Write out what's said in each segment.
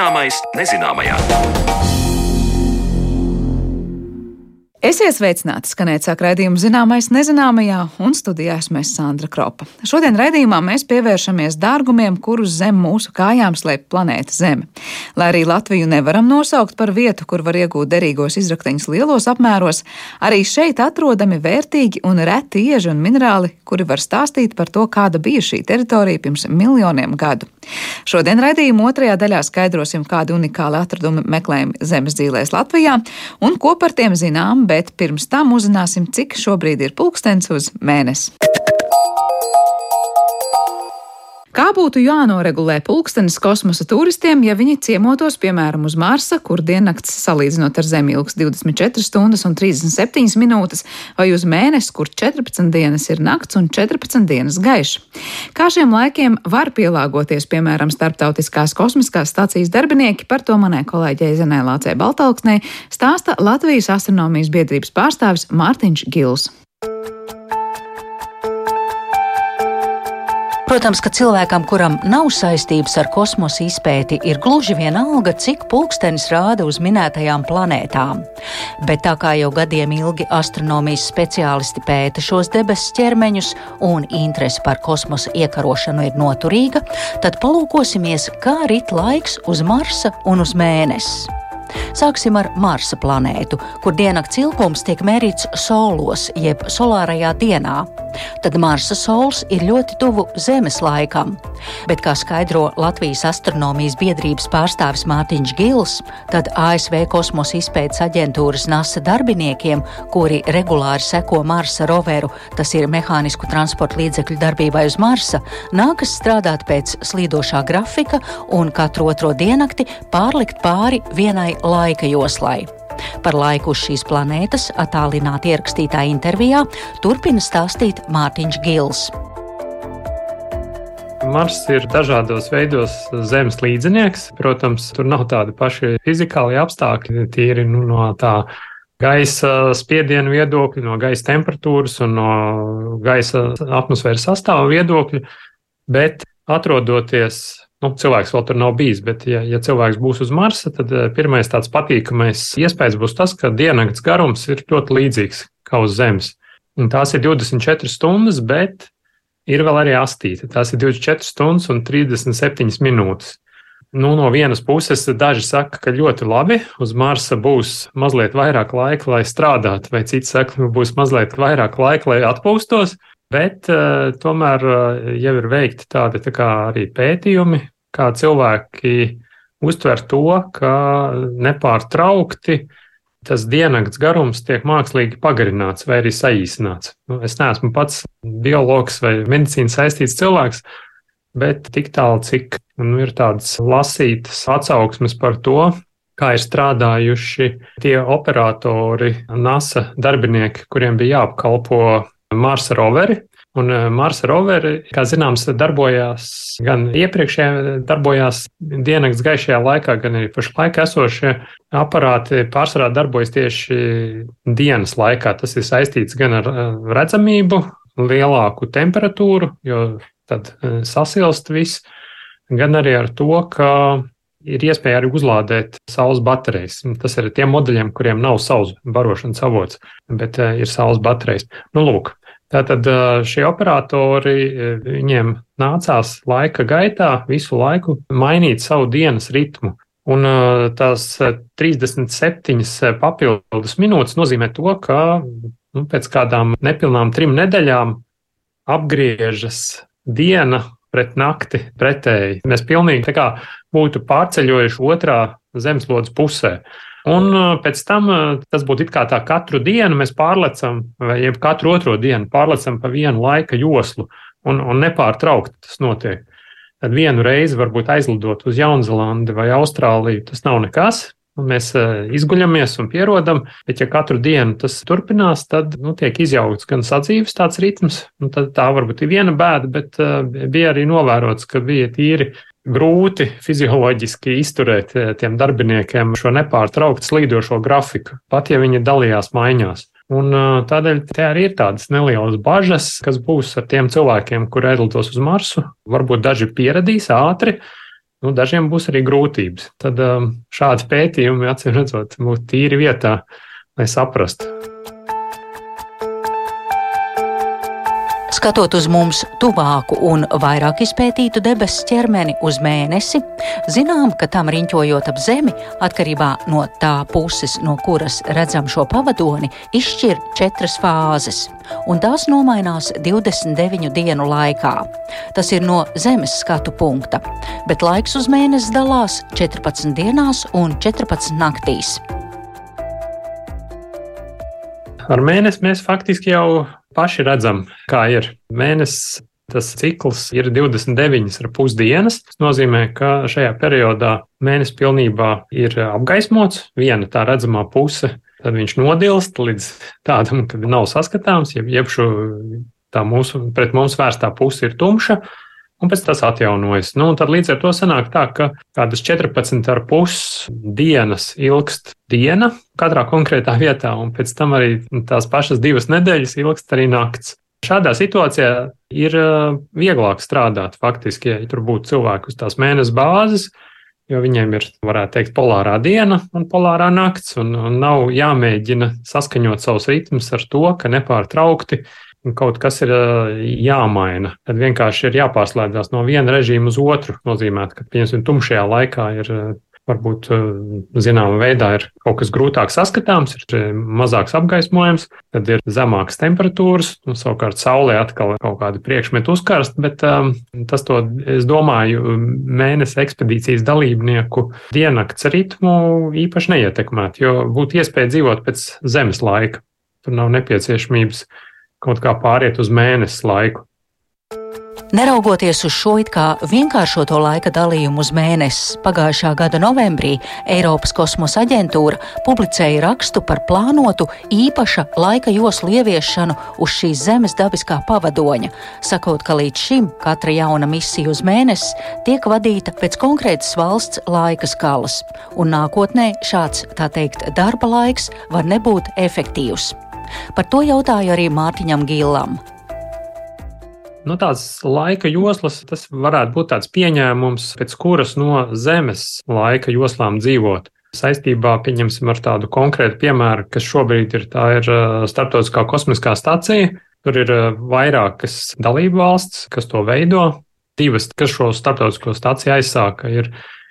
Zināmais nezināmajā. Esiet sveicināti, skanēt sāk raidījumu zināmais nezināmajā, un studijā esmu Sandra Kropa. Šodien raidījumā mēs pievēršamies dārgumiem, kurus zem mūsu kājām slēp planēta Zeme. Lai arī Latviju nevaram nosaukt par vietu, kur var iegūt derīgos izrakteņus lielos apmēros, arī šeit atrodami vērtīgi un reti ieži un minerāli, kuri var stāstīt par to, kāda bija šī teritorija pirms miljoniem gadu. Šodien raidījuma otrajā daļā skaidrosim, kādi unikāli atradumi meklējami zemes dzīvēs Latvijā un ko par tiem zinām bet pirms tam uzzināsim, cik šobrīd ir pulkstenis uz mēnesi. Kā būtu jānoregulē pulkstenis kosmosa turistiem, ja viņi ciemotos, piemēram, uz Marsa, kur diennakts salīdzinot ar Zemi ilgs 24 stundas un 37 minūtes, vai uz mēnesi, kur 14 dienas ir nakts un 14 dienas gaišs? Kā šiem laikiem var pielāgoties, piemēram, starptautiskās kosmiskās stācijas darbinieki, par to manai kolēģei Zenē Lācē Baltalksnē stāsta Latvijas astronomijas biedrības pārstāvis Mārtiņš Gils. Protams, ka cilvēkam, kuram nav saistības ar kosmosa izpēti, ir gluži vienalga, cik pulkstenis rāda uz minētajām planētām. Bet tā kā jau gadiem ilgi astronomijas speciālisti pēta šos debesu ķermeņus un interese par kosmosa iekarošanu ir noturīga, tad palūkosimies, kā rit laiks uz Marsa un uz Mēnesi. Sāksim ar Marsa planētu, kur diennakts ilgums tiek mērīts solos, jeb solārajā dienā. Tad Marsa sols ir ļoti tuvu Zemes laikam. Bet, kā skaidro Latvijas astronomijas biedrības pārstāvis Mārtiņš Gils, tad ASV kosmosa izpētes aģentūras NASA darbiniekiem, kuri regulāri seko Marsa roveru, tas ir mehānisku transporta līdzekļu darbībai uz Marsa, nākas strādāt pēc slīdošā grafika un katru otro diennakti pārlikt pāri vienai laika joslai. Par laiku uz šīs planētas attālināti ierakstītā intervijā turpina stāstīt Mārtiņš Gils. Mars ir dažādos veidos Zemes līdzinieks. Protams, tur nav tādi paši fizikāli apstākļi, tīri nu, no tā gaisa spiediena viedokļa, no gaisa temperatūras un no gaisa atmosfēras sastāva viedokļa. Bet atrodoties Nu, cilvēks vēl tur nav bijis, bet, ja, ja cilvēks būs uz Marsa, tad eh, pirmais tāds patīkamais iespējas būs tas, ka diennakts garums ir ļoti līdzīgs kā uz Zemes. Un tās ir 24 stundas, bet ir vēl arī astīte. Tās ir 24 stundas un 37 minūtes. Nu, no vienas puses, daži saka, ka ļoti labi. Uz Marsa būs mazliet vairāk laika, lai strādātu, vai citi saka, ka būs mazliet vairāk laika, lai atpūstos. Bet uh, tomēr uh, jau ir veikti tādi tā kā arī pētījumi, kā cilvēki uztver to, ka nepārtraukti tas diennakts garums tiek mākslīgi pagarināts vai arī saīsināts. Nu, es neesmu pats biologs vai medicīnas saistīts cilvēks, bet tik tālu, cik nu, ir tādas lasītas atsauksmes par to, kā ir strādājuši tie operatori, NASA darbinieki, kuriem bija jāapkalpo Marsa roveri. Un eh, Marsa roveri, kā zināms, darbojās gan iepriekšējā, darbojās diennakts gaišajā laikā, gan arī pašlaik esošie aparāti pārsvarā darbojas tieši dienas laikā. Tas ir saistīts gan ar eh, redzamību, lielāku temperatūru, jo tad eh, sasilst viss, gan arī ar to, ka ir iespēja arī uzlādēt saules baterijas. Tas ir tiem modeļiem, kuriem nav saules barošanas avots, bet ir saules baterijas. Nu, lūk, Tātad šie operatori, viņiem nācās laika gaitā visu laiku mainīt savu dienas ritmu. Un tās 37 papildus minūtes nozīmē to, ka nu, pēc kādām nepilnām trim nedēļām apgriežas diena pret nakti pretēji. Mēs pilnīgi kā būtu pārceļojuši otrā zemeslodes pusē. Un uh, pēc tam uh, tas būtu it kā tā katru dienu mēs pārlecam, vai katru otro dienu pārlecam pa vienu laika joslu, un, un nepārtraukti tas notiek. Tad vienu reizi varbūt aizlidot uz Jaunzēlandi vai Austrāliju, tas nav nekas. Mēs uh, izguļamies un pierodam, bet ja katru dienu tas turpinās, tad nu, tiek izjauts gan sadzīves tāds ritms. Nu, tā varbūt ir viena bēda, bet bija arī novērots, ka bija tīri grūti fizioloģiski izturēt eh, tiem darbiniekiem šo nepārtraukti slīdošo grafiku, pat ja viņi dalījās maiņās. Un eh, tādēļ te arī ir tādas nelielas bažas, kas būs ar tiem cilvēkiem, kuri aizlidos uz Marsu. Varbūt daži pieradīs ātri, nu, dažiem būs arī grūtības. Tad um, šādi pētījumi, acīm redzot, būtu tīri vietā, lai saprastu. Skatot uz mums tuvāku un vairāk izpētītu debesu ķermeni uz mēnesi, zinām, ka tam riņķojot ap Zemi, atkarībā no tā puses, no kuras redzam šo pavadoni, izšķir četras fāzes, un tās nomainās 29 dienu laikā. Tas ir no Zemes skatu punkta, bet laiks uz mēnesi dalās 14 dienās un 14 naktīs. Ar mēnesi mēs faktiski jau paši redzam, kā ir. Mēnesis tas cikls ir 29,5 dienas. Tas nozīmē, ka šajā periodā mēnesis pilnībā ir apgaismots, viena tā redzamā puse. Tad viņš nodilst līdz tādam, ka nav saskatāms, jeb, jeb šo, tā mūsu, pret mums vērstā puse ir tumša, un pēc tam tas atjaunojas. Nu, tad līdz ar to sanāk tā, ka kādas 14,5 dienas ilgst diena katrā konkrētā vietā, un pēc tam arī tās pašas divas nedēļas ilgst arī nakts. Šādā situācijā ir vieglāk strādāt faktiski, ja tur būtu cilvēki uz tās mēnesi bāzes, jo viņiem ir, varētu teikt, polārā diena un polārā nakts, un, un nav jāmēģina saskaņot savus ritmus ar to, ka nepārtraukti kaut kas ir jāmaina. Tad vienkārši ir jāpārslēdzas no viena režīma uz otru. Nozīmē, ka, piemēram, tumšajā laikā ir varbūt zināmā veidā ir kaut kas grūtāk saskatāms, ir mazāks apgaismojums, tad ir zemākas temperatūras, un savukārt saulē atkal kaut kādi priekšmeti uzkarst, bet um, tas to, es domāju, mēnesi ekspedīcijas dalībnieku diennakts ritmu īpaši neietekmētu, jo būtu iespēja dzīvot pēc zemes laika. Tur nav nepieciešamības kaut kā pāriet uz mēnesi laiku. Neraugoties uz šo it kā vienkāršoto laika dalījumu uz mēnesi, pagājušā gada novembrī Eiropas kosmosa aģentūra publicēja rakstu par plānotu īpaša laika joslu ieviešanu uz šīs Zemes dabiskā pavadoņa, sakot, ka līdz šim katra jauna misija uz mēnesi tiek vadīta pēc konkrētas valsts laika skalas, un nākotnē šāds, tā teikt, darba laiks var nebūt efektīvs. Par to jautāju arī Mārtiņam Gīlam. Nu, tāds laika joslas, tas varētu būt tāds pieņēmums, pēc kuras no Zemes laika joslām dzīvot. Saistībā, pieņemsim, ar tādu konkrētu piemēru, kas šobrīd ir, tā ir Startautiskā kosmiskā stacija. Tur ir vairākas dalību valsts, kas to veido. Divas, kas šo starptautisko stāciju aizsāka, ir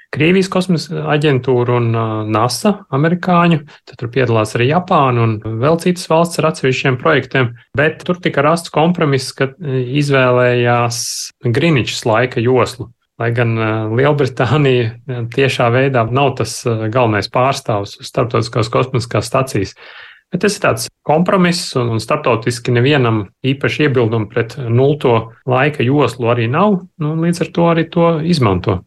Krievijas kosmosa aģentūra un NASA amerikāņu. Tad tur piedalās arī Japāna un vēl citas valsts ar atsevišķiem projektiem. Bet tur tika rasts kompromiss, ka izvēlējās Greenwichs laika joslu. Lai gan Lielbritānija tiešā veidā nav tas galvenais pārstāvs starptautiskās kosmiskās stacijas. Bet tas ir tāds kompromiss, un, un starptautiski nevienam īpaši iebildumu pret nulto laika joslu arī nav. Nu, līdz ar to arī to izmanto.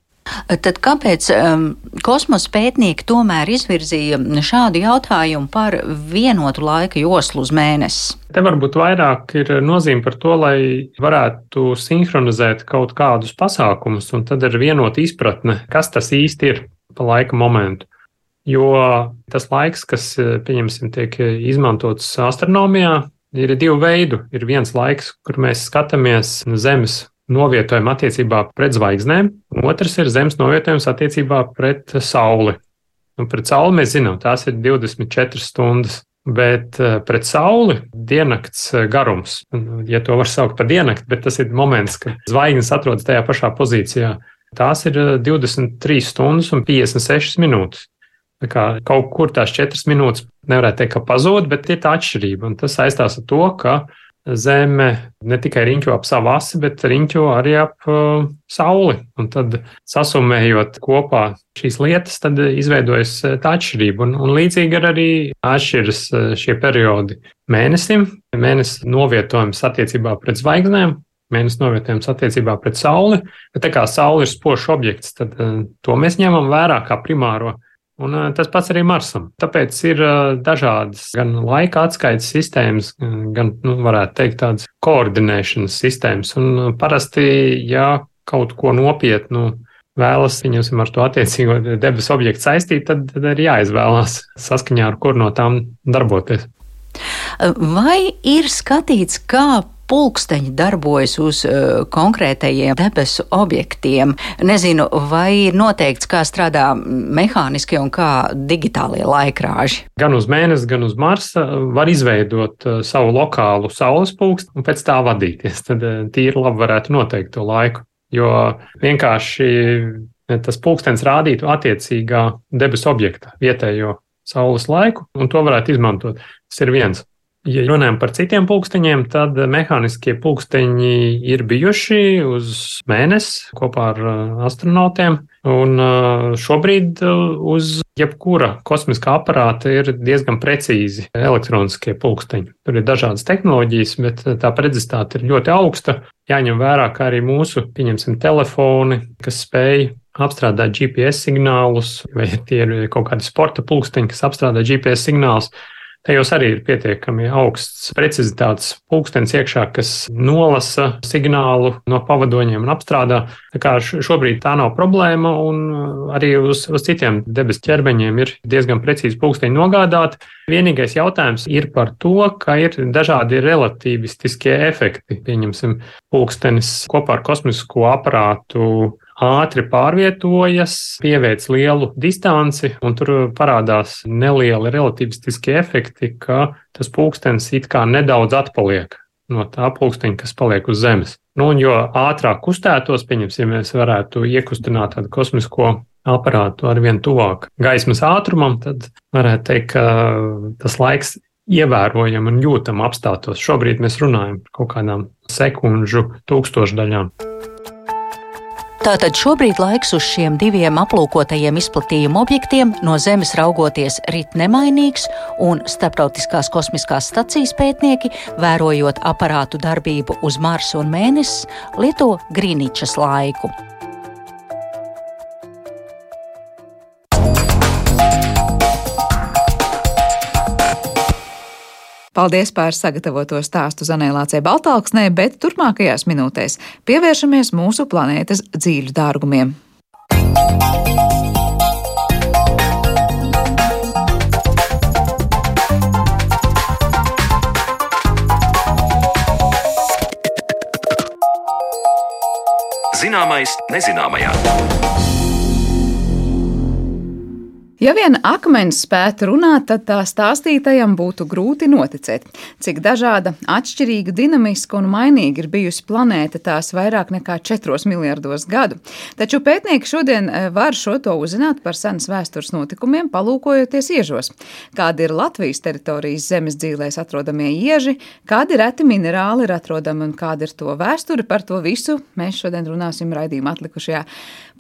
Tad kāpēc um, kosmosa pētnieki tomēr izvirzīja šādu jautājumu par vienotu laika joslu uz mēnesi? Te varbūt vairāk ir nozīme par to, lai varētu sinhronizēt kaut kādus pasākumus, un tad ir vienota izpratne, kas tas īsti ir pa laika momentu. Jo tas laiks, kas, pieņemsim, tiek izmantots astronomijā, ir divu veidu. Ir viens laiks, kur mēs skatāmies Zemes novietojumu attiecībā pret zvaigznēm, otrs ir zemes novietojums attiecībā pret Sauli. Un pret Sauli mēs zinām, tās ir 24 stundas. Bet eh, pret sauli diennakts eh, garums, ja to var saukt par diennakti, bet tas ir moments, kad zvaigznes atrodas tajā pašā pozīcijā. Tās ir 23 eh, stundas un 56 minūtes. Tā kā kaut kur tās 4 minūtes nevarētu teikt, ka pazūd, bet ir tā atšķirība. Un tas saistās ar to, ka Zeme ne tikai riņķo ap savu asi, bet riņķo arī ap uh, Sauli. Un tad sasumējot kopā šīs lietas, tad izveidojas uh, tā atšķirība. Un, un līdzīgi ar arī atšķiras uh, šie periodi mēnesim. Mēnesis novietojums attiecībā pret zvaigznēm, mēnesis novietojums attiecībā pret Sauli. Bet tā kā Saule ir spožs objekts, tad uh, to mēs ņemam vērā kā primāro Un tas pats arī Marsam. Tāpēc ir dažādas gan laika atskaites sistēmas, gan, nu, varētu teikt, tādas koordinēšanas sistēmas. Un parasti, ja kaut ko nopietnu vēlas viņus ar to attiecīgo debesu objektu saistīt, tad, tad ir jāizvēlās saskaņā ar kur no tām darboties. Vai ir skatīts, kā pulksteņi darbojas uz uh, konkrētajiem debesu objektiem. Nezinu, vai ir noteikts, kā strādā mehāniskie un kā digitālie laikrāži. Gan uz mēnesi, gan uz Marsa var izveidot uh, savu lokālu saules pulksteni un pēc tā vadīties. Tad uh, tīri labi varētu noteikt to laiku. Jo vienkārši tas pulkstenis rādītu attiecīgā debesu objekta vietējo saules laiku, un to varētu izmantot. Tas ir viens. Ja runājam par citiem pulksteņiem, tad mehāniskie pulksteņi ir bijuši uz mēnesi kopā ar uh, astronautiem. Un uh, šobrīd uh, uz jebkura kosmiskā aparāta ir diezgan precīzi elektroniskie pulksteņi. Tur ir dažādas tehnoloģijas, bet tā precizitāte ir ļoti augsta. Jāņem vērā, ka arī mūsu, pieņemsim, telefoni, kas spēj apstrādāt GPS signālus, vai tie ir kaut kādi sporta pulksteņi, kas apstrādā GPS signālus Tajos arī ir pietiekami augsts precizitātes pulkstenis iekšā, kas nolasa signālu no pavadoņiem un apstrādā. Tā kā šobrīd tā nav problēma, un arī uz, uz citiem debesu ķermeņiem ir diezgan precīzi pulksteņi nogādāti. Vienīgais jautājums ir par to, ka ir dažādi relativistiskie efekti. Pieņemsim, pulkstenis kopā ar kosmisko aparātu ātri pārvietojas, pieveic lielu distanci, un tur parādās nelieli relativistiskie efekti, ka tas pulkstenis it kā nedaudz atpaliek no tā pulksteņa, kas paliek uz Zemes. Nu, un jo ātrāk kustētos, pieņemsim, ja mēs varētu iekustināt tādu kosmisko aparātu ar vien tuvāk gaismas ātrumam, tad varētu teikt, ka tas laiks ievērojami un jūtami apstātos. Šobrīd mēs runājam par kaut kādām sekundžu tūkstošdaļām. Tātad šobrīd laiks uz šiem diviem aplūkotajiem izplatījuma objektiem no Zemes raugoties rit nemainīgs, un starptautiskās kosmiskās stacijas pētnieki, vērojot aparātu darbību uz Marsa un Mēnesi, lieto Grīničas laiku. Paldies par sagatavoto stāstu Zanēlācē Baltāksnē, bet turpmākajās minūtēs pievēršamies mūsu planētas dzīļu dārgumiem. Zināmais nezināmajā. Ja vien akmens spētu runāt, tad tā stāstītajam būtu grūti noticēt, cik dažāda, atšķirīga, dinamiska un mainīga ir bijusi planēta tās vairāk nekā 4 miljardos gadu. Taču pētnieki šodien eh, var šo to uzzināt par senas vēstures notikumiem, palūkojoties iežos. Kādi ir Latvijas teritorijas zemes dzīvēs atrodamie ieži, kādi reti minerāli ir atrodami un kāda ir to vēsture, par to visu mēs šodien runāsim raidījuma atlikušajā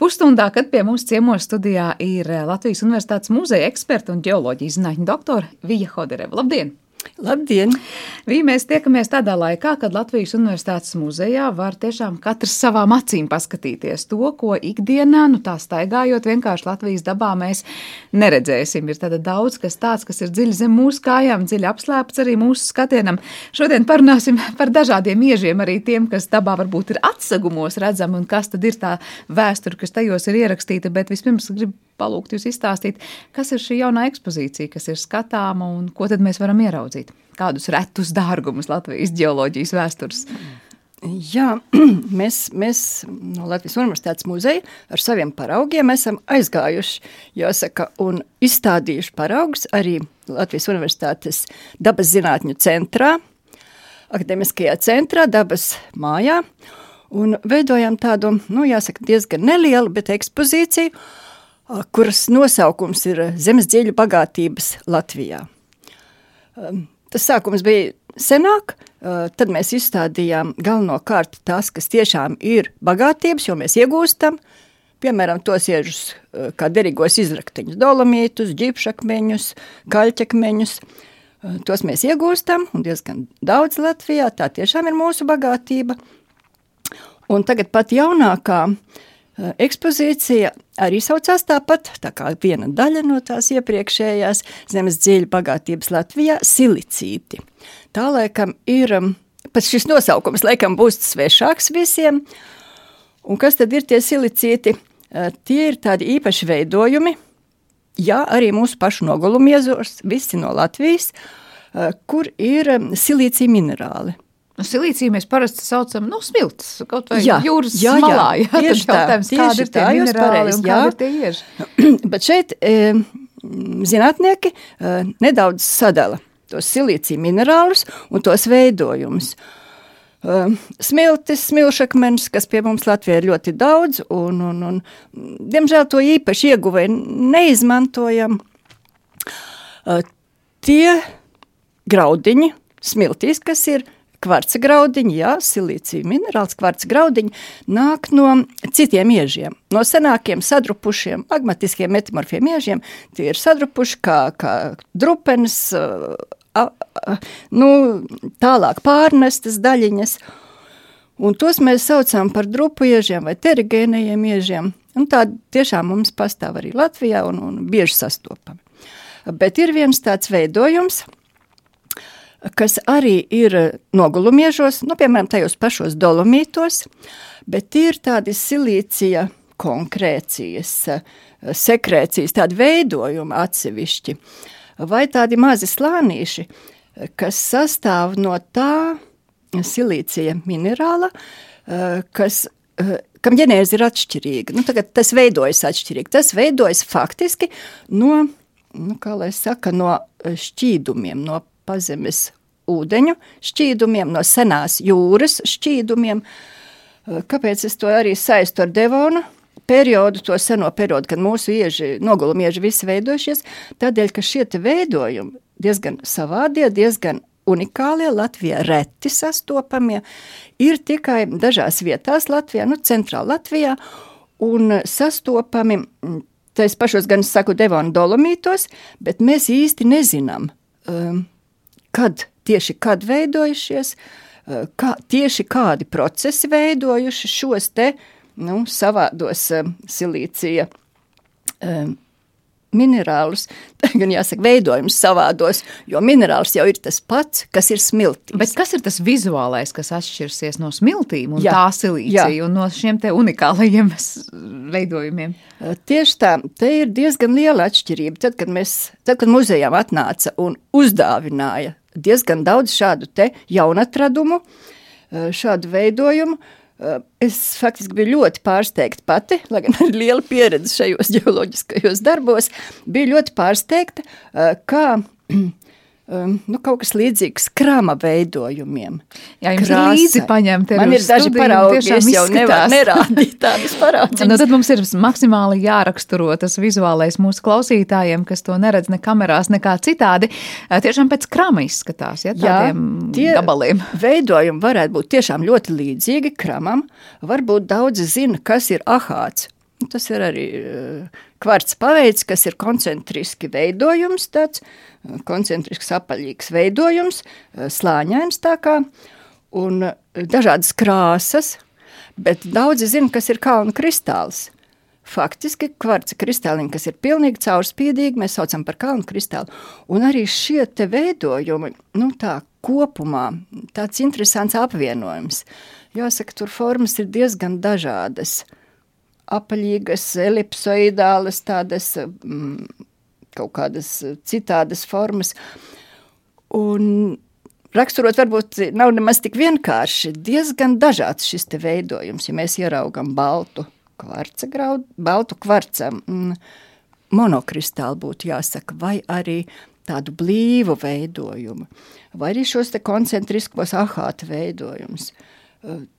pusstundā, kad pie mums ciemos studijā ir eh, Latvijas Universitātes muzeja eksperta un ģeoloģijas zinātņu doktora Vija Hodereva. Labdien! Labdien! Vī, mēs tiekamies tādā laikā, kad Latvijas Universitātes muzejā var tiešām katrs savām acīm paskatīties to, ko ikdienā, nu tā staigājot vienkārši Latvijas dabā mēs neredzēsim. Ir tāda daudz kas tāds, kas ir dziļi zem mūsu kājām, dziļi apslēpts arī mūsu skatienam. Šodien parunāsim par dažādiem iežiem, arī tiem, kas dabā varbūt ir atsegumos redzami un kas tad ir tā vēsture, kas tajos ir ierakstīta, bet vispirms gribu palūgt jūs izstāstīt, kas ir šī jaunā ekspozīcija, kas ir skatāma un ko tad mēs varam ieraudzīt? Kādus retus dārgumus Latvijas geoloģijas vēstures? Jā, mēs, mēs no Latvijas Universitātes muzeja ar saviem paraugiem esam aizgājuši, jāsaka, un izstādījuši paraugus arī Latvijas Universitātes dabas zinātņu centrā, akademiskajā centrā, dabas mājā, un veidojam tādu, nu, jāsaka, diezgan nelielu, bet ekspozīciju, kuras nosaukums ir Zemes dziļu bagātības Latvijā. Tas sākums bija senāk, tad mēs izstādījām galvenokārt tās, kas tiešām ir bagātības, jo mēs iegūstam, piemēram, tos iežus kā derīgos izrakteņus, dolomītus, ģipšakmeņus, kaļķakmeņus, tos mēs iegūstam, un diezgan daudz Latvijā, tā tiešām ir mūsu bagātība. Un tagad pat jaunākā uh, Ekspozīcija arī saucās tāpat, tā kā viena daļa no tās iepriekšējās zemes dziļu bagātības Latvijā - silicīti. Tā laikam ir, pats šis nosaukums laikam būs svešāks visiem, un kas tad ir tie silicīti? Tie ir tādi īpaši veidojumi, jā, arī mūsu pašu nogulumiezos, visi no Latvijas, kur ir silīcija minerāli. Nu, silīciju mēs parasti saucam nu, smilts, kaut vai jā, jūras jā, malā. Jā, jā tieši tā, tieši kādi ir tie minerāli un kādi ir tie ieži. Bet šeit e, zinātnieki e, nedaudz sadala tos silīciju minerālus un tos veidojumus. Uh, smiltis, smilšakmenis, kas pie mums Latvijā ir ļoti daudz, un, un, un diemžēl to īpaši ieguvēju neizmantojam. Uh, tie graudiņi, smiltīs, kas ir kvarca graudiņi, jā, silīcija minerāls, kvarca graudiņi, nāk no citiem iežiem, no senākiem sadrupušiem, magmatiskiem metamorfiem iežiem. Tie ir sadrupuši kā, kā drupenes, a, a, nu, tālāk pārnestas daļiņas. Un tos mēs saucam par drupu iežiem vai terigēnajiem iežiem. Un tā tiešām mums pastāv arī Latvijā un, un bieži sastopami. Bet ir viens tāds veidojums – kas arī ir nogulumiežos, nu, piemēram, tajos pašos dolomītos, bet ir tādi silīcija konkrēcijas, sekrēcijas, tādi veidojumi atsevišķi, vai tādi mazi slānīši, kas sastāv no tā silīcija minerāla, kas kam ģenēze ir atšķirīga. Nu, tas veidojas atšķirīgi. Tas veidojas faktiski no, nu, saka, no šķīdumiem, no pazemes ūdeņu šķīdumiem, no senās jūras šķīdumiem. Eh, kāpēc es to arī saistu ar Devonu? Periodu, to seno periodu, kad mūsu ieži, nogulumieži visi veidojušies, tādēļ, ka šie te veidojumi diezgan savādie, diezgan unikālie, Latvijā reti sastopamie, ir tikai dažās vietās Latvijā, nu, centrāla Latvijā, un sastopami, mm, tais pašos gan saku Devona dolomītos, bet mēs īsti nezinām, um, kad tieši kad veidojušies, eh, kā, tieši kādi procesi veidojuši šos te nu, savādos eh, silīcija eh, minerālus, gan jāsaka, veidojums savādos, jo minerāls jau ir tas pats, kas ir smiltīs. Bet kas ir tas vizuālais, kas atšķirsies no smiltīm un jā, tā silīcija jā. un no šiem te unikālajiem veidojumiem? Tieši tā, te ir diezgan liela atšķirība. Tad, kad mēs, tad, kad muzejām atnāca un uzdāvināja diezgan daudz šādu te jaunatradumu, eh, šādu veidojumu. Eh, es faktiski biju ļoti pārsteigta pati, lai gan ar lielu pieredzi šajos geoloģiskajos darbos, biju ļoti pārsteigta, eh, kā um, nu, kaut kas līdzīgs krāma veidojumiem. Jā, jums Krāsai. ir līdzi paņemti Man ir daži paraugi, es jau nevaru nerādīt tādus paraugus. nu, tad mums ir maksimāli jāraksturo tas vizuālais mūsu klausītājiem, kas to neredz ne kamerās, nekā citādi. Tiešām pēc krama izskatās, ja tādiem Jā, tie gabaliem. veidojumi varētu būt tiešām ļoti līdzīgi kramam. Varbūt daudzi zina, kas ir ahāts. Tas ir arī kvarts paveids, kas ir koncentriski veidojums, tāds koncentrisks apaļīgs veidojums, slāņains tā kā, un dažādas krāsas, bet daudzi zina, kas ir kalnu kristāls. Faktiski kvarca kristāliņi, kas ir pilnīgi caurspīdīgi, mēs saucam par kalnu kristālu. Un arī šie te veidojumi, nu tā kopumā, tāds interesants apvienojums. Jāsaka, tur formas ir diezgan dažādas. Uh, apaļīgas, elipsoidālas, tādas mm, kaut kādas citādas formas. Un raksturot varbūt nav nemaz tik vienkārši, diezgan dažāds šis te veidojums, ja mēs ieraugam baltu kvarca graudu, baltu kvarca mm, monokristālu būtu jāsaka, vai arī tādu blīvu veidojumu, vai arī šos te koncentriskos ahāta veidojumus. Uh,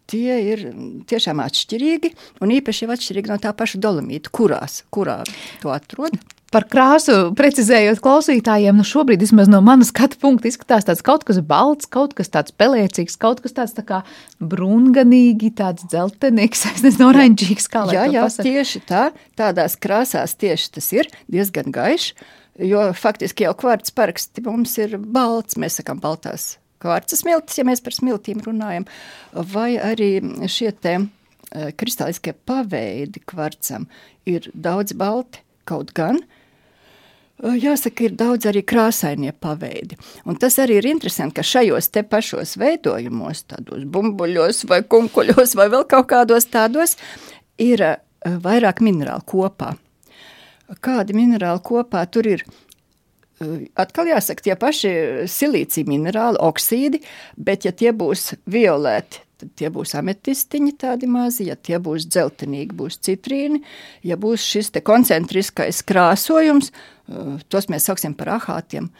tie ir tiešām atšķirīgi, un īpaši jau atšķirīgi no tā paša dolomīta, kurās, kurā to atrod. Par krāsu precizējot klausītājiem, nu šobrīd vismaz no manas skatu punkta izskatās tāds kaut kas balts, kaut kas tāds pelēcīgs, kaut kas tāds tā kā brūnganīgi, tāds dzeltenīgs, es nezinu, oranžīgs, kā lai jā, to jā, pasaka. tieši tā, tādās krāsās tieši tas ir diezgan gaišs, jo faktiski jau kvarts paraksti mums ir balts, mēs sakam baltās kvarca smiltis, ja mēs par smiltīm runājam, vai arī šie te e, kristāliskie paveidi kvarcam ir daudz balti, kaut gan, e, Jāsaka, ir daudz arī krāsainie paveidi. Un tas arī ir interesanti, ka šajos te pašos veidojumos, tādos bumbuļos vai kunkuļos vai vēl kaut kādos tādos, ir e, vairāk minerālu kopā. Kādi minerāli kopā tur ir? Atkal jāsaka, tie paši silīcija minerāli, oksīdi, bet ja tie būs violēti, tad tie būs ametistiņi tādi mazi, ja tie būs dzeltenīgi, būs citrīni, ja būs šis te koncentriskais krāsojums, tos mēs sauksim par ahātiem.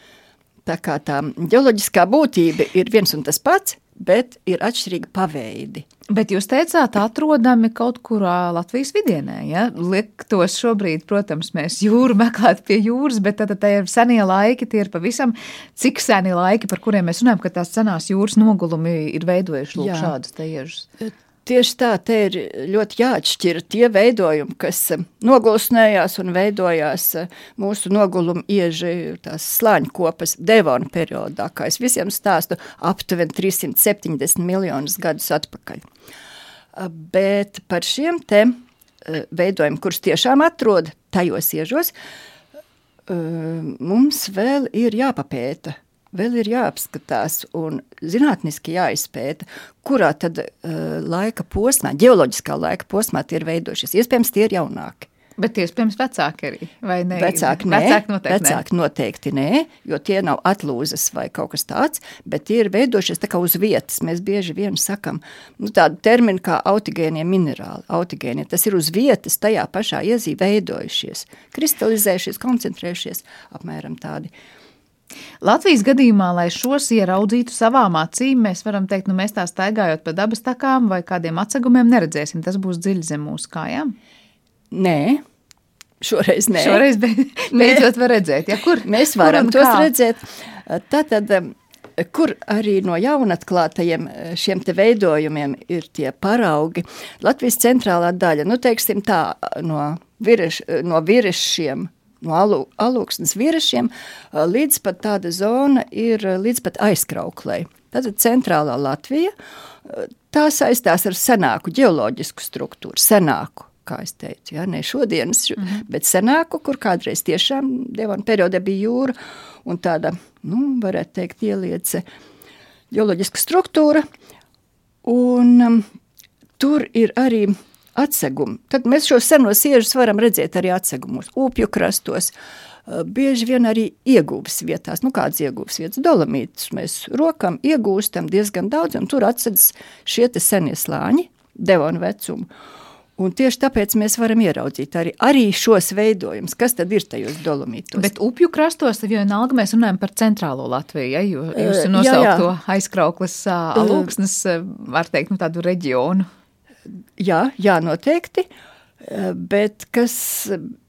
Tā kā tā ģeoloģiskā būtība ir viens un tas pats, bet ir atšķirīgi paveidi. Bet jūs teicāt, atrodami kaut kurā Latvijas vidienē. Ja? Liektos šobrīd, protams, mēs jūru meklētu pie jūras, bet tad tie ir senie laiki, tie ir pavisam cik seni laiki, par kuriem mēs runājam, ka tās senās jūras nogulumi ir veidojuši lūk, šādus tiežus. Tieši tā, te ir ļoti jāatšķir tie veidojumi, kas eh, nogulsnējās un veidojās eh, mūsu noguluma ieži, tās slāņu kopas Devona periodā, kā es visiem stāstu, aptuveni 370 miljonus gadus atpakaļ. Eh, bet par šiem te veidojumiem, kurus tiešām atrod tajos iežos, mums vēl ir jāpapēta vēl ir jāapskatās un zinātniski jāizpēta, kurā tad uh, laika posmā, ģeoloģiskā laika posmā tie ir veidojušies. Iespējams, tie ir jaunāki. Bet iespējams vecāki arī, vai ne? Vecāki, nē, vecāki noteikti, vecāki noteikti nē, jo tie nav atlūzas vai kaut kas tāds, bet tie ir veidojušies tā kā uz vietas. Mēs bieži vien sakam, nu tādu terminu kā autigēnie minerāli. Autigēnie, tas ir uz vietas tajā pašā iezī veidojušies, kristalizējušies, koncentrējušies, apmēram tādi. Uh, Latvijas gadījumā, lai šos ieraudzītu savām acīm, mēs varam teikt, nu mēs tā staigājot pa dabas takām vai kādiem atsegumiem neredzēsim. Tas būs dziļi zem mūsu kājām. Nē, Šoreiz nē. Šoreiz beidzot var redzēt, ja kur mēs varam tos kā? redzēt. Tātad, kur arī no jaunatklātajiem šiem te veidojumiem ir tie paraugi. Latvijas centrālā daļa, nu teiksim tā, no, viriš, no virišiem no alu, alūksnes vierašiem līdz pat tāda zona ir līdz pat aizkrauklei. Tātad centrālā Latvija, tā saistās ar senāku ģeoloģisku struktūru, senāku, kā es teicu, ja, ne šodienas, mm -hmm. bet senāku, kur kādreiz tiešām Devona periodē bija jūra un tāda, nu, varētu teikt, ieliece ģeoloģiska struktūra, un um, tur ir arī atsegumu. Tad mēs šos senos iežus varam redzēt arī atsegumos, upju krastos, bieži vien arī iegūves vietās. Nu, kādas iegūves vietas? Dolomītus mēs rokam iegūstam diezgan daudz, un tur atsedzas šie te senie slāņi, devona vecumu. Un tieši tāpēc mēs varam ieraudzīt arī, arī šos veidojumus, kas tad ir tajos dolomītos. Bet upju krastos, vienalga mēs runājam par centrālo Latviju, ja, jo jūs nosaukto aizkrauklas alūksnes, var teikt, nu tādu reģionu. Jā, jā, noteikti. Bet kas,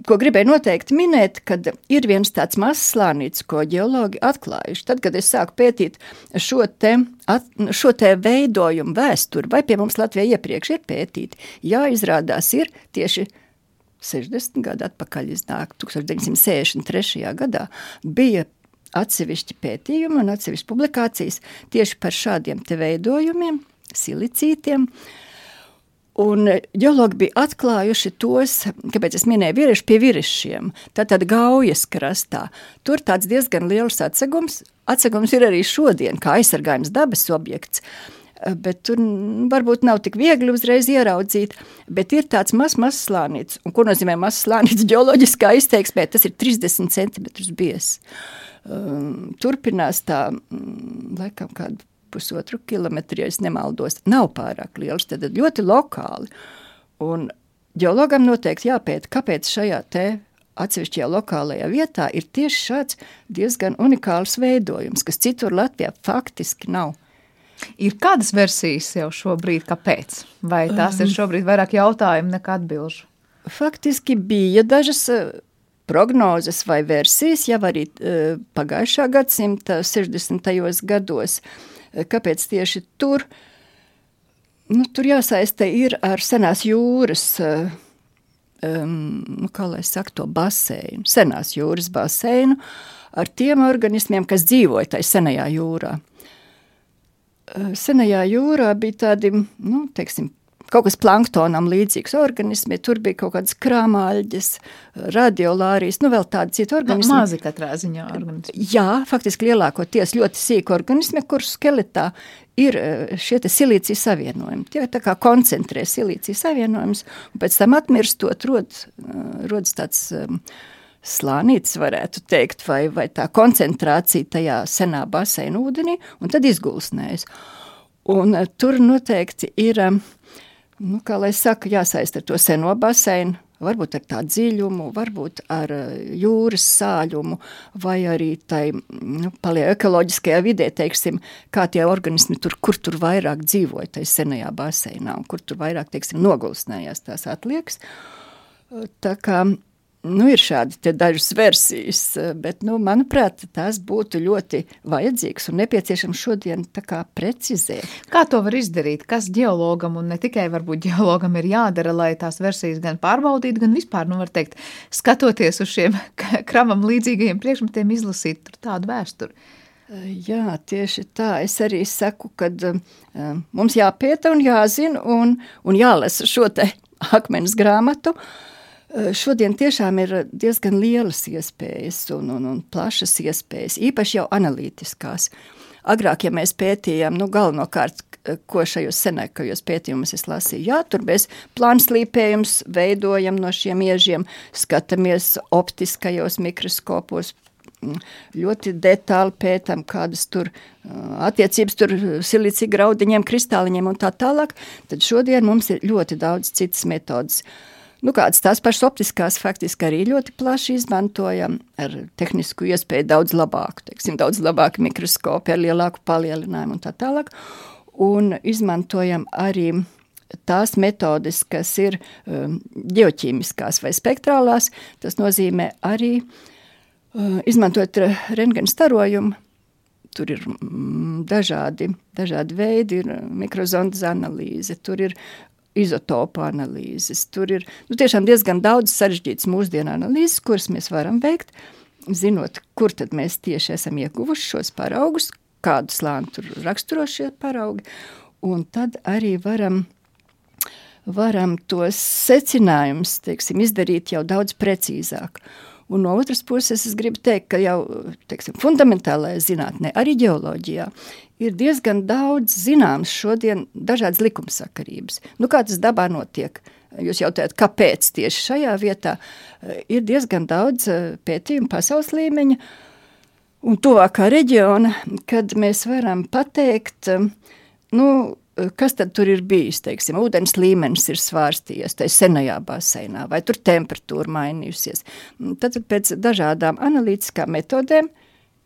ko gribēju noteikti minēt, kad ir viens tāds mazs slānīts, ko ģeologi atklājuši. Tad, kad es sāku pētīt šo te, at, šo te veidojumu vēsturi, vai pie mums Latvijā iepriekš ir pētīti, jā, izrādās ir tieši 60 gadu atpakaļ iznāk, 1963. gadā bija atsevišķi pētījumi un atsevišķi publikācijas tieši par šādiem te veidojumiem, silicītiem, uh, Un ģeologi bija atklājuši tos, kāpēc es minēju, vīrieši pie vīriešiem, tātad gaujas krastā. Tur tāds diezgan liels atsegums, atsegums ir arī šodien, kā aizsargājums dabas objekts, bet tur varbūt nav tik viegli uzreiz ieraudzīt, bet ir tāds mazs, slānīts. Un ko nozīmē mazs slānīts ģeoloģiskā izteiksmē? Tas ir 30 centimetrus bies. Um, turpinās tā, mm, laikam, kādu pusotru kilometru, ja nemaldos, nav pārāk liels, tad ļoti lokāli. Un ģeologam noteikti jāpēta, kāpēc šajā te atsevišķajā lokālajā vietā ir tieši šāds diezgan unikāls veidojums, kas citur Latvijā faktiski nav. Ir kādas versijas jau šobrīd, kāpēc? Vai tās ir šobrīd vairāk jautājumu nekā atbilžu? Faktiski bija dažas eh, prognozes vai versijas jau arī uh, pagājušā gadsimta 60. gados. Uh, Kāpēc tieši tur? Nu, tur jāsaista ir ar senās jūras, um, kā lai saka, to baseinu, senās jūras baseinu, ar tiem organismiem, kas dzīvoja tajā senajā jūrā. Senajā jūrā bija tādi, nu, teiksim, kaut kas planktonam līdzīgs organismi, tur bija kaut kādas krāmāļģes, radiolārijas, nu vēl tādi citi organismi. No, mazi katrā ziņā organismi. Jā, faktiski lielākoties ļoti sīki organismi, kur skeletā ir e, šie silīcija savienojumi. Tie tā kā koncentrē silīcija savienojumus, un pēc tam atmirstot rod, e, rodas tāds um, slānītis, varētu teikt, vai, vai tā koncentrācija tajā senā baseina ūdenī, un tad izgulsnējas. Un uh, tur noteikti ir, um, nu, kā lai saka, jāsaist ar to seno baseinu, varbūt ar tādu dziļumu, varbūt ar jūras sāļumu, vai arī tai nu, ekoloģiskajā vidē, teiksim, kā tie organismi tur, kur tur vairāk dzīvoja tajā senajā baseinā, un kur tur vairāk, teiksim, nogulsnējās tās atliekas. Tā kā Nu, ir šādi dažas versijas, bet, nu, manuprāt, tās būtu ļoti vajadzīgas un nepieciešams šodien precizēt. Kā to var izdarīt? Kas geologam un ne tikai varbūt geologam ir jādara, lai tās versijas gan pārbaudītu, gan vispār, nu, var teikt, skatoties uz šiem kravam līdzīgajiem priekšmetiem, izlasīt tādu vēsturi? Jā, tieši tā. Es arī saku, ka uh, mums jāpieta un jāzina un, un jālasa šo te akmens grāmatu. Uh, šodien tiešām ir diezgan lielas iespējas un, un, un plašas iespējas, īpaši jau analītiskās. Agrāk, ja mēs pētījām, nu, galvenokārt, ko šajos senākajos pētījumos es lasīju, jā, tur mēs plānslīpējums veidojam no šiem iežiem, skatāmies optiskajos mikroskopos, ļoti detāli pētām, kādas tur attiecības tur silicija graudiņiem, kristāliņiem un tā tālāk, tad šodien mums ir ļoti daudz citas metodas. Uh, Nu, kādas tās pašas optiskās faktiski arī ļoti plaši izmantojam ar tehnisku iespēju daudz labāku, teiksim, daudz labāku mikroskopu, ar lielāku palielinājumu un tā tālāk. Un izmantojam arī tās metodes, kas ir um, ģeoķīmiskās vai spektrālās, tas nozīmē arī uh, izmantot rentgena starojumu, tur ir mm, dažādi, dažādi veidi, ir mikrozondas analīze, tur ir izotopu analīzes. Tur ir nu, diezgan daudz sarežģītas mūsdienu analīzes, kuras mēs varam veikt, zinot, kur tad mēs tieši esam ieguvuši šos paraugus, kādu slāni tur raksturo šie paraugi, un tad arī varam varam tos secinājumus, teiksim, izdarīt jau daudz precīzāk. Un no otras puses, es gribu teikt, ka jau teiksim, fundamentālajā zinātnē, arī geoloģijā, ir diezgan daudz zināms šodien dažādas likumsakarības. Nu, kā tas dabā notiek? Jūs jautājat, kāpēc tieši šajā vietā ir diezgan daudz eh, pētījumu pasaules līmeņa un tuvākā reģiona, kad mēs varam pateikt, eh, nu, kas tad tur ir bijis, teiksim, ūdens līmenis ir svārstījies tajā senajā baseinā, vai tur temperatūra mainījusies. Tad pēc dažādām analītiskām metodēm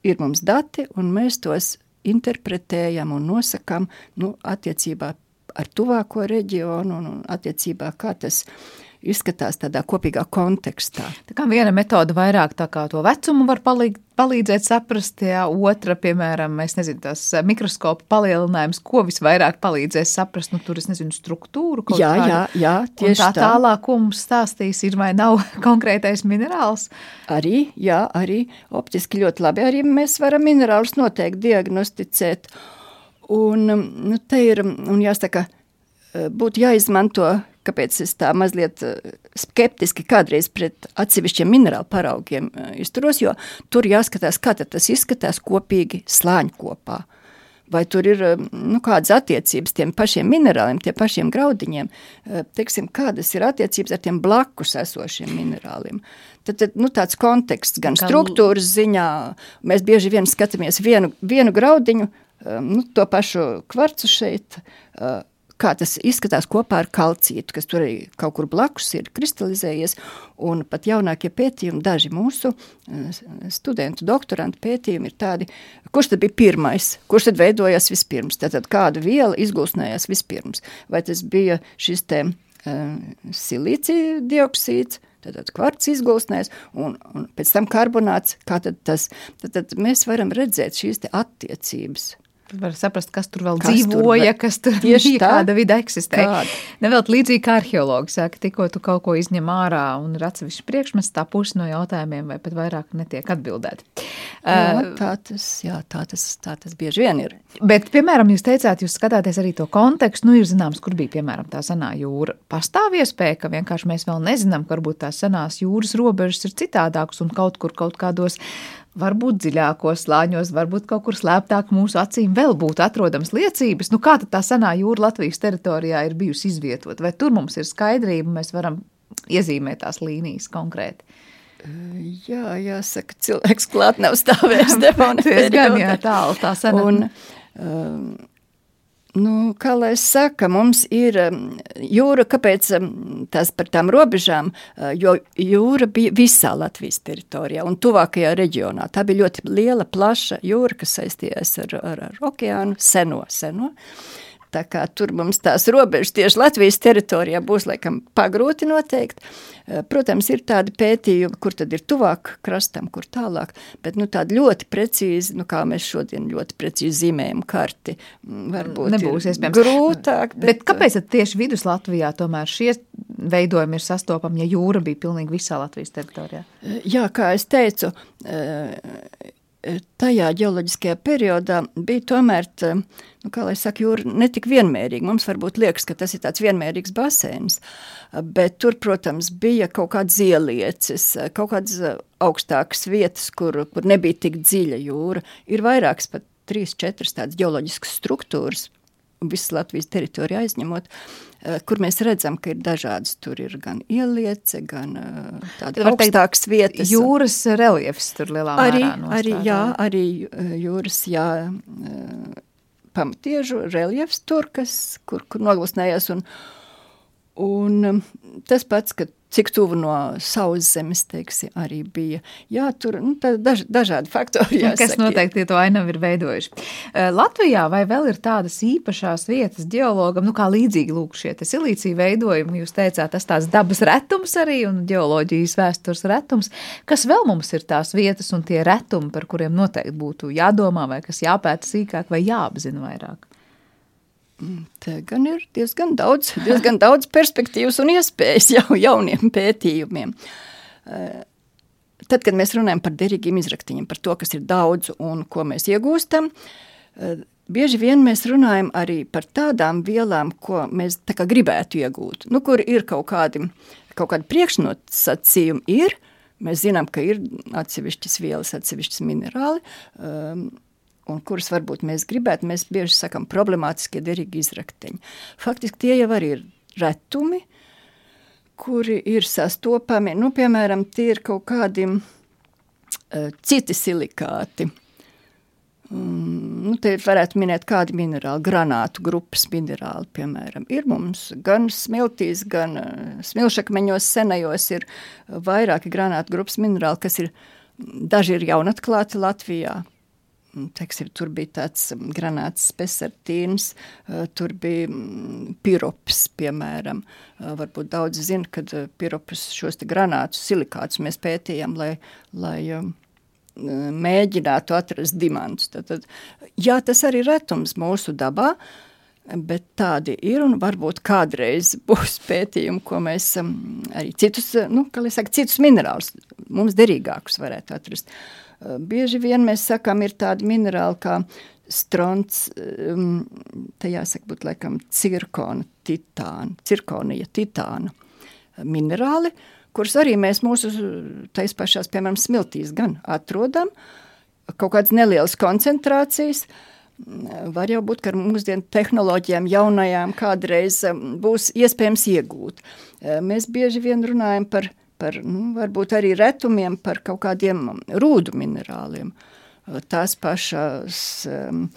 ir mums dati, un mēs tos interpretējam un nosakām nu, attiecībā ar tuvāko reģionu un attiecībā kā tas ir izskatās tādā kopīgā kontekstā. Tā kā viena metode vairāk tā kā to vecumu var palīd, palīdzēt saprast, ja otra, piemēram, nezinu, tas eh, mikroskopa palielinājums, ko visvairāk palīdzēs saprast, nu tur es nezinu, struktūru kaut jā, kādu. Jā, jā, tieši. Tā tālāk, ko mums stāstīs, ir vai nav konkrētais minerāls? Arī, jā, arī optiski ļoti labi, arī mēs varam minerālus noteikti diagnosticēt. Un, nu, te ir, un jāsaka, eh, būtu jāizmanto kāpēc es tā mazliet eh, skeptiski kādreiz pret atsevišķiem minerālu paraugiem eh, izturos, jo tur jāskatās, kā tas izskatās kopīgi slāņu kopā. Vai tur ir eh, nu, kādas attiecības tiem pašiem minerāliem, tiem pašiem graudiņiem, teiksim, kādas ir attiecības ar tiem blakus esošiem minerāliem. Tad, tad nu, tāds konteksts gan struktūras ziņā, mēs bieži vien skatāmies vienu, vienu graudiņu, nu, to pašu kvarcu šeit, kā tas izskatās kopā ar kalcītu, kas tur arī kaut kur blakus ir kristalizējies. Un pat jaunākie pētījumi, daži mūsu eh, studentu, doktorantu pētījumi ir tādi, kurš tad bija pirmais, kurš tad veidojās vispirms, tātad kāda viela izgūsnējās vispirms. Vai tas bija šis te uh, silīcija dioksīds, Tad kvarts izgulsnēs, un, un pēc tam karbonāts. Tad tas? Tad, tad mēs varam redzēt šīs attiecības. Var saprast, kas tur vēl kas dzīvoja, tur, kas tur bija, kāda vide eksistē. Nevēl līdzīgi kā arheologi saka, tikko tu kaut ko izņem ārā un ir atsevišķi priekšmets, tā pusi no jautājumiem vai pat vairāk netiek atbildēti. Jā, tā tas, jā, tā tas, tā tas bieži vien ir. Bet, piemēram, jūs teicāt, jūs skatāties arī to kontekstu, nu ir zināms, kur bija, piemēram, tā senā jūra. Pastāv iespēja, ka vienkārši mēs vēl nezinām, ka varbūt tās senās jūras robežas ir citādākas un kaut kur kaut kādos varbūt dziļākos slāņos, varbūt kaut kur slēptāk mūsu acīm vēl būtu atrodams liecības, nu kā tad tā senā jūra Latvijas teritorijā ir bijusi izvietota, vai tur mums ir skaidrība, mēs varam iezīmēt tās līnijas konkrēti? Jā, jāsaka, cilvēks klāt nav stāvējis Devona Diezgan, jā, tālu tā senatne. Un, um, nu, kā lai saka, mums ir um, jūra, kāpēc um, tās par tām robežām, uh, jo jūra bija visā Latvijas teritorijā un tuvākajā reģionā. Tā bija ļoti liela, plaša jūra, kas saistījās ar, ar, ar okeānu, seno, seno. Tā kā tur mums tās robežas tieši Latvijas teritorijā būs laikam pagrūti noteikt. Eh, protams, ir tādi pētījumi, kur tad ir tuvāk krastam, kur tālāk, bet nu tādi ļoti precīzi, nu kā mēs šodien ļoti precīzi zīmējam karti, mm, varbūt nebūs iespējams. Grūtāk. Bet, bet kāpēc tad tieši vidus Latvijā tomēr šie veidojumi ir sastopami, ja jūra bija pilnīgi visā Latvijas teritorijā? Eh, jā, kā es teicu, eh, tajā ģeoloģiskajā periodā bija tomēr, nu, kā lai saka, jūra netik vienmērīga. Mums varbūt liekas, ka tas ir tāds vienmērīgs basēns, bet tur, protams, bija kaut kāds ieliecis, kaut kādas augstākas vietas, kur, kur nebija tik dziļa jūra. Ir vairākas pat trīs, četras tādas ģeoloģiskas struktūras, visas Latvijas teritoriju aizņemot, eh, kur mēs redzam, ka ir dažādas. Tur ir gan ieliece, gan eh, tādas augstākas vietas. Jūras reliefs tur lielā arī, mērā. Arī, jā, arī eh, jūras, jā, pamatiežu reliefs tur, kas, kur, kur noglūsnējās un, un tas pats, ka cik tuvu no sauszemes, teiksim, arī bija. Jā, tur nu, daž, dažādi faktori. Jāsaka. Kas noteikti to ainavu ir veidojuši. Eh, Latvijā vai vēl ir tādas īpašās vietas geologam, nu kā līdzīgi lūk šie silīcija veidojumi, jūs teicāt, tas tās dabas retums arī un geoloģijas vēstures retums. Kas vēl mums ir tās vietas un tie retumi, par kuriem noteikti būtu jādomā vai kas jāpēta sīkāk vai jāapzina vairāk? Te gan ir diezgan daudz, diezgan daudz perspektīvas un iespējas jau jauniem pētījumiem. Eh, tad, kad mēs runājam par derīgiem izraktiņiem, par to, kas ir daudz un ko mēs iegūstam, eh, bieži vien mēs runājam arī par tādām vielām, ko mēs tā kā gribētu iegūt, nu, kur ir kaut kādi, kaut kādi priekšnosacījumi ir, mēs zinām, ka ir atsevišķas vielas, atsevišķas minerāli, um, un kurus varbūt mēs gribētu, mēs bieži sakam problemātiskie derīgi izrakteņi. Faktiski tie jau arī ir retumi, kuri ir sastopami, nu, piemēram, tie ir kaut kādi uh, citi silikāti. Um, nu, te varētu minēt kādi minerāli, granātu grupas minerāli, piemēram. Ir mums gan smiltīs, gan uh, smilšakmeņos senajos ir vairāki granātu grupas minerāli, kas ir, daži ir jaunatklāti Latvijā, Teiksim, tur bija tāds granāts spesartīns, tur bija pirops, piemēram. Varbūt daudz zina, kad piropus šos te granātus, silikātus mēs pētījām, lai, lai mēģinātu atrast dimantus. Tad, tad, jā, tas arī retums mūsu dabā, bet tādi ir un varbūt kādreiz būs pētījumi, ko mēs arī citus, nu, kā lai saka, citus minerālus mums derīgākus varētu atrast. Uh, Eh, bieži vien mēs sakām, ir tādi minerāli kā strons, um, te jāsaka būt laikam cirkona titāna, cirkonija titāna eh, minerāli, kurus arī mēs mūsu tais pašās, piemēram, smiltīs gan atrodam, kaut kādas nelielas koncentrācijas, mm, var jau būt, ka ar mūsdienu tehnoloģijām jaunajām kādreiz būs iespējams iegūt. Eh, mēs bieži vien runājam par par nu, varbūt arī retumiem, par kaut kādiem rūdu minerāliem. Tās pašas um,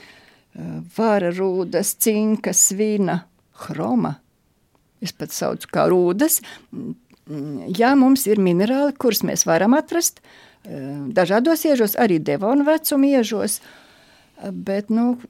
vāra rūdas, cinka, svina, hroma. Es pat saucu kā rūdas. Jā, mums ir minerāli, kurus mēs varam atrast dažādos iežos, arī devonu vecuma iežos, uh, Bet nu,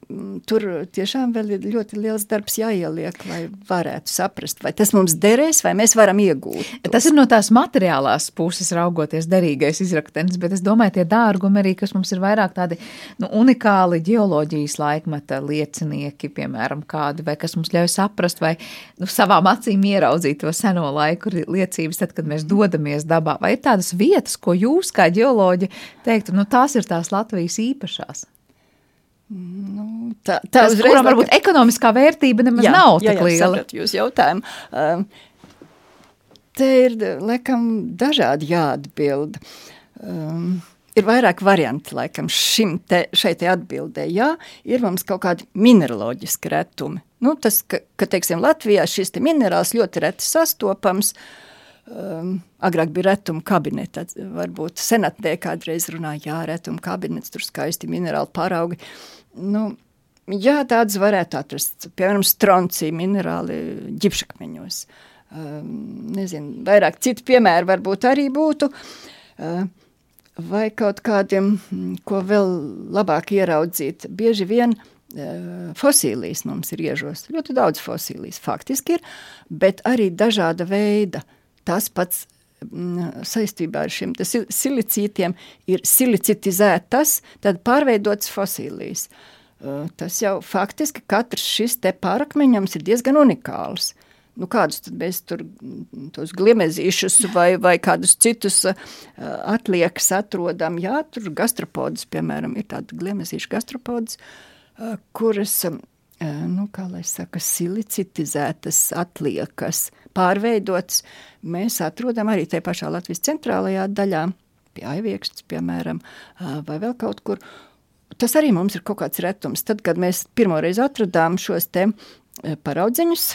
tur tiešām vēl ir ļoti liels darbs jāieliek, lai varētu saprast, vai tas mums derēs, vai mēs varam iegūt. Tos. Tas ir no tās materiālās puses raugoties derīgais izraktenis, bet es domāju, tie dārgumi arī, kas mums ir vairāk tādi nu, unikāli ģeoloģijas laikmeta liecinieki, piemēram, kādi, vai kas mums ļauj saprast, vai nu, savām acīm ieraudzīt to seno laiku liecības, tad, kad mēs dodamies dabā. Vai ir tādas vietas, ko jūs kā ģeoloģi teiktu, nu tās ir tās Latvijas īpašās? Nu, tā tā uzreiz, kuram varbūt ka... ekonomiskā vērtība nemaz jā, nav jā, tik liela. Jā, jūs jautājumu. Um, te ir, laikam, dažādi jāatbild. Um, ir vairāk varianti, laikam, šim te, šai te atbildē. Jā, ir mums kaut kādi mineraloģiski retumi. Nu, tas, ka, ka, teiksim, Latvijā šis te minerāls ļoti reti sastopams, Um, agrāk bija retuma kabinets, varbūt senatnē kādreiz runāja, jā, retuma kabinets, tur skaisti minerāli paraugi. Nu, jā, tādas varētu atrast, piemēram, stroncija minerāli ģipšakmeņos. Um, nezinu, vairāk citu piemēru varbūt arī būtu. Uh, vai kaut kādiem, ko vēl labāk ieraudzīt, bieži vien uh, fosīlijas mums ir iežos. Ļoti daudz fosīlijas faktiski ir, bet arī dažāda veida. Tas pats saistībā ar šiem silicītiem ir silicitizētas, tad pārveidotas fosīlijas. Tas jau faktiski katrs šis te pārakmeņams ir diezgan unikāls. Nu, kādus tad mēs tur tos gliemezīšus vai, vai kādus citus atliekas atrodam? Jā, tur gastropodus, piemēram, ir tāda gliemezīša gastropodus, uh, kuras, nu, kā lai saka, silicitizētas atliekas, pārveidotas, mēs atrodam arī te pašā Latvijas centrālajā daļā, pie aiviekšķis, piemēram, vai vēl kaut kur. Tas arī mums ir kaut kāds retums. Tad, kad mēs pirmoreiz atradām šos te paraudzeņus,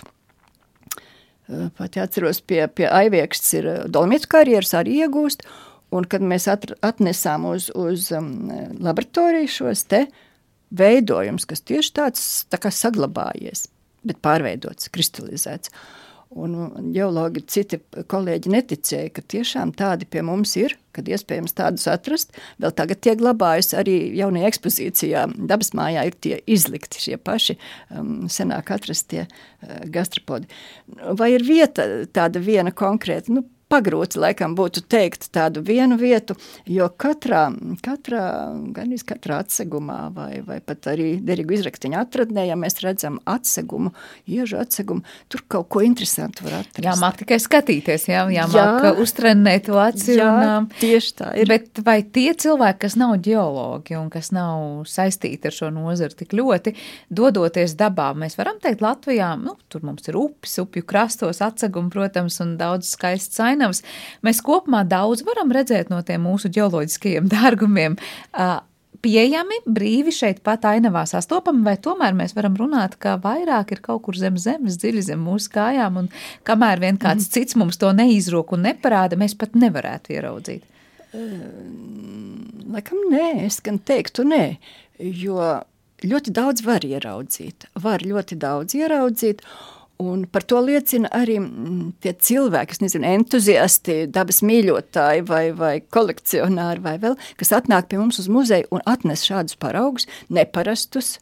pat atceros pie, pie aiviekšķis ir dolmietu karjeras arī iegūst, un kad mēs atnesām uz, uz um, laboratoriju šos te uh, veidojums, kas tieši tāds tā kā saglabājies, bet pārveidots, kristalizēts. Un geologi, citi kolēģi neticēja, ka tiešām tādi pie mums ir, kad iespējams tādus atrast. Vēl tagad tie glabājas arī jaunajā ekspozīcijā. Dabas mājā ir tie izlikti šie paši um, senāk atrastie uh, gastropodi. Vai ir vieta tāda viena konkrēta? Nu, pagrūti laikam būtu teikt tādu vienu vietu, jo katrā, katrā gan iz katrā atsegumā vai, vai pat arī derīgu izraktiņu atradnē, ja mēs redzam atsegumu, iežu atsegumu, tur kaut ko interesantu var atrast. Jā, māk tikai skatīties, jā, jā, māk jā, uztrenēt to aci. Jā, un, tieši tā ir. Bet vai tie cilvēki, kas nav ģeologi un kas nav saistīti ar šo nozaru tik ļoti, dodoties dabā, mēs varam teikt Latvijā, nu, tur mums ir upes, upju krastos atsegumi, protams, un daudz skaists saini ainavas. Mēs kopumā daudz varam redzēt no tiem mūsu ģeoloģiskajiem dārgumiem. Pieejami brīvi šeit pat ainavā sastopami, vai tomēr mēs varam runāt, ka vairāk ir kaut kur zem zemes, dziļi zem mūsu kājām, un kamēr vien kāds mm. cits mums to neizrok un neparāda, mēs pat nevarētu ieraudzīt? Laikam nē, es gan teiktu nē, jo ļoti daudz var ieraudzīt, var ļoti daudz ieraudzīt, Un par to liecina arī mm, tie cilvēki, kas nezinu, entuziasti, dabas mīļotāji vai, vai kolekcionāri vai vēl, kas atnāk pie mums uz muzeju un atnes šādus paraugus, neparastus,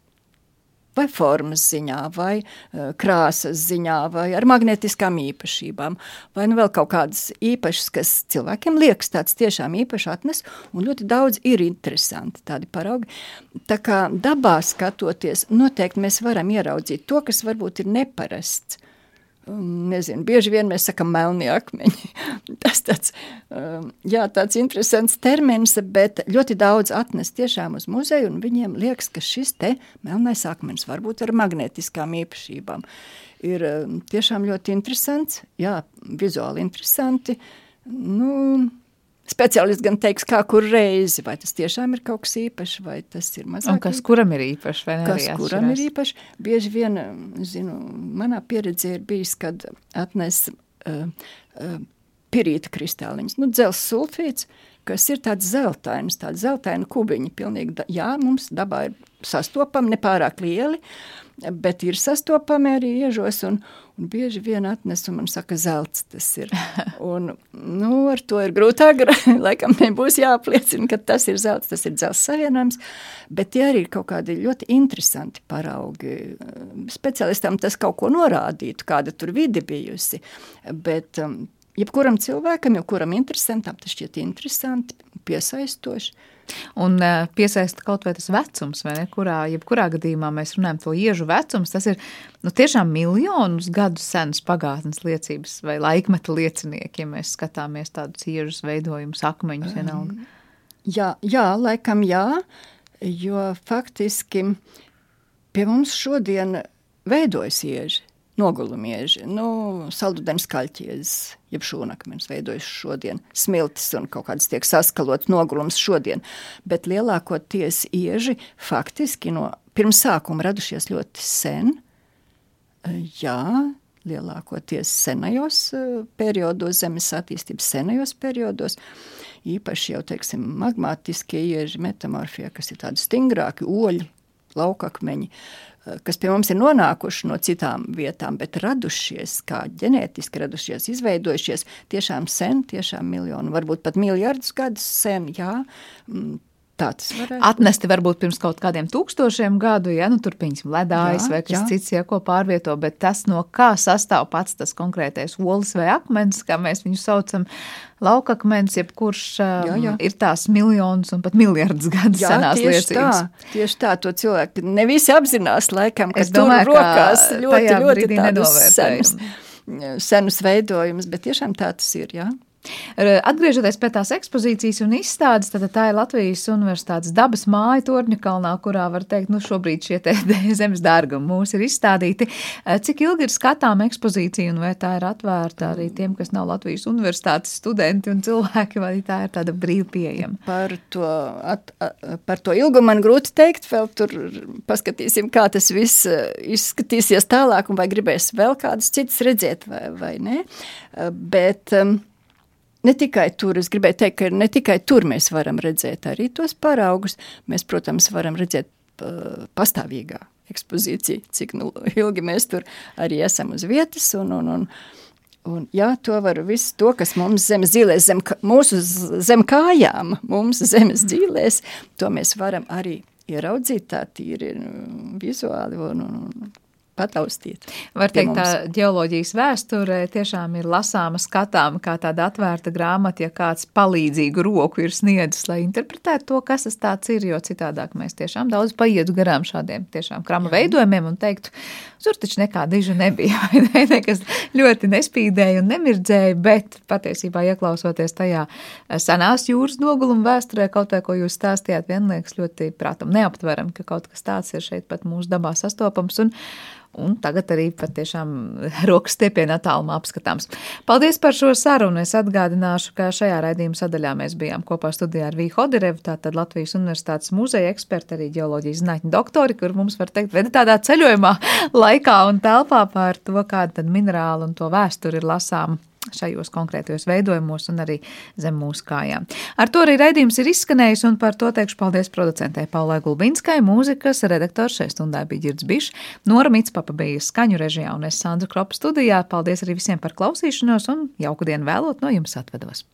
vai formas ziņā, vai uh, krāsas ziņā, vai ar magnetiskām īpašībām, vai nu vēl kaut kādas īpašas, kas cilvēkiem liekas tāds tiešām īpaši atnes, un ļoti daudz ir interesanti tādi paraugi. Tā kā dabā skatoties, noteikti mēs varam ieraudzīt to, kas varbūt ir neparasts, nezinu, bieži vien mēs sakam melnie akmeņi. Tas tāds, um, jā, tāds interesants termins, bet ļoti daudz atnes tiešām uz muzeju, un viņiem liekas, ka šis te melnais akmens varbūt ar magnetiskām īpašībām ir um, tiešām ļoti interesants, jā, vizuāli interesanti, nu, Speciālists gan teiks, kā kur reizi, vai tas tiešām ir kaut kas īpašs, vai tas ir mazāk. Un kas kuram ir īpašs, vai ne? Kas kuram ir īpašs. Bieži vien, zinu, manā pieredzē ir bijis, kad atnes uh, uh, pirīta kristāliņus, nu, dzels sulfīts, kas ir tāds zeltains, tāds zeltaina kubiņi pilnīgi, jā, mums dabā ir sastopami, nepārāk lieli, bet ir sastopami arī iežos, un, Un bieži vien atnes un man saka, zelts tas ir. Un, nu, ar to ir grūtāk, laikam nebūs jāapliecina, ka tas ir zelts, tas ir dzelzs savienojums, bet tie arī ir kaut kādi ļoti interesanti paraugi. Specialistam tas kaut ko norādītu, kāda tur vide bijusi, bet um, jebkuram cilvēkam, jebkuram interesantam tas šķiet interesanti, piesaistoši. Un uh, piesaista kaut vai tas vecums, vai ne? Kurā, jebkurā gadījumā mēs runājam to iežu vecums, tas ir nu, tiešām miljonus gadu senas pagātnes liecības vai laikmeta liecinieki, ja mēs skatāmies tādus iežus veidojumus, akmeņus vienalga. Jā, jā, laikam jā, jo faktiski pie mums šodien veidojas ieži nogulumieži, nu, saldudens kaļķiezes, jeb šūnakmens veidojas šodien, smiltis un kaut kāds tiek saskalots nogulums šodien, bet lielākoties ieži faktiski no pirms sākuma radušies ļoti sen, jā, lielākoties senajos periodos, zemes attīstības senajos periodos. Īpaši jau, teiksim, magmātiskie ieži metamorfija, kas ir tādi stingrāki oļi, laukakmeņi, kas pie mums ir nonākuši no citām vietām, bet radušies, kā ģenētiski radušies, izveidojušies tiešām sen, tiešām miljonu, varbūt pat miljardus gadus sen, jā, mm, Tāds atnesti varbūt pirms kaut kādiem tūkstošiem gadu, ja nu tur pieņemsim ledājas jā, vai kas jā. cits, ja ko pārvieto, bet tas, no kā sastāv pats tas konkrētais olis vai akmens, kā mēs viņu saucam, laukakmens, jebkurš jā, jā. ir tās miljonus un pat miljardus gadus jā, senās tieši liecības. Tā, tieši tā, to cilvēki ne visi apzinās laikam, ka es domāju, tur rokās ļoti, ļoti tādus senus, senus veidojumus, bet tiešām tā tas ir, jā. Atgriežoties pie tās ekspozīcijas un izstādes, tad tā ir Latvijas Universitātes dabas māja Torņa kalnā, kurā var teikt, nu šobrīd šie zemes dārgumi mūs ir izstādīti. Cik ilgi ir skatām ekspozīcija un vai tā ir atvērta arī tiem, kas nav Latvijas Universitātes studenti un cilvēki, vai tā ir tāda brīvi pieejama? Par to, at, par to ilgumu man grūti teikt, vēl tur paskatīsim, kā tas viss izskatīsies tālāk un vai gribēs vēl kādas citas redzēt vai, vai ne. Bet um, Ne tikai tur, es gribēju teikt, ka ne tikai tur mēs varam redzēt arī tos paraugus, mēs, protams, varam redzēt pastāvīgā ekspozīcija, cik nu, ilgi mēs tur arī esam uz vietas. Un, un, un, un, jā, to var visu to, kas mums zemes dzīvēs, zem, mūsu zem kājām, mums zemes dzīvēs, to mēs varam arī ieraudzīt tā tīri nu, vizuāli un, un pataustīt. Var teikt, tā ģeoloģijas vēsture tiešām ir lasāma, skatāma kā tāda atvērta grāmata, ja kāds palīdzīgu roku ir sniedzis, lai interpretētu to, kas tas tāds ir, jo citādāk mēs tiešām daudz paietu garām šādiem tiešām krama Jā. veidojumiem un teiktu, tur taču nekā diža nebija, vai ne, nekas ļoti nespīdēja un nemirdzēja, bet patiesībā ieklausoties tajā senās jūras noguluma vēsturē, kaut vai ko jūs stāstījāt, vienliekas ļoti prātam neaptveram, ka kaut kas tāds ir šeit pat mūsu dabā sastopams un un tagad arī patiešām rokas stiepienā tālumā apskatāms. Paldies par šo sarunu. Es atgādināšu, ka šajā raidījuma sadaļā mēs bijām kopā studijā ar Vīhu Hodirevu, tātad Latvijas Universitātes muzeja eksperti, arī ģeoloģijas zinātņu doktori, kur mums var teikt, veda tādā ceļojumā laikā un telpā par to, kāda tad minerāla un to vēsturi ir lasām šajos konkrētajos veidojumos un arī zem mūsu kājām. Ar to arī raidījums ir izskanējis, un par to teikšu paldies producentei Paulai Gulbinskai, mūzikas redaktors šai stundai bija Girds Bišs, Nora Mitspapa bija skaņu režijā un es Sandra Kropa studijā. Paldies arī visiem par klausīšanos un jauku dienu vēlot no jums atvedos.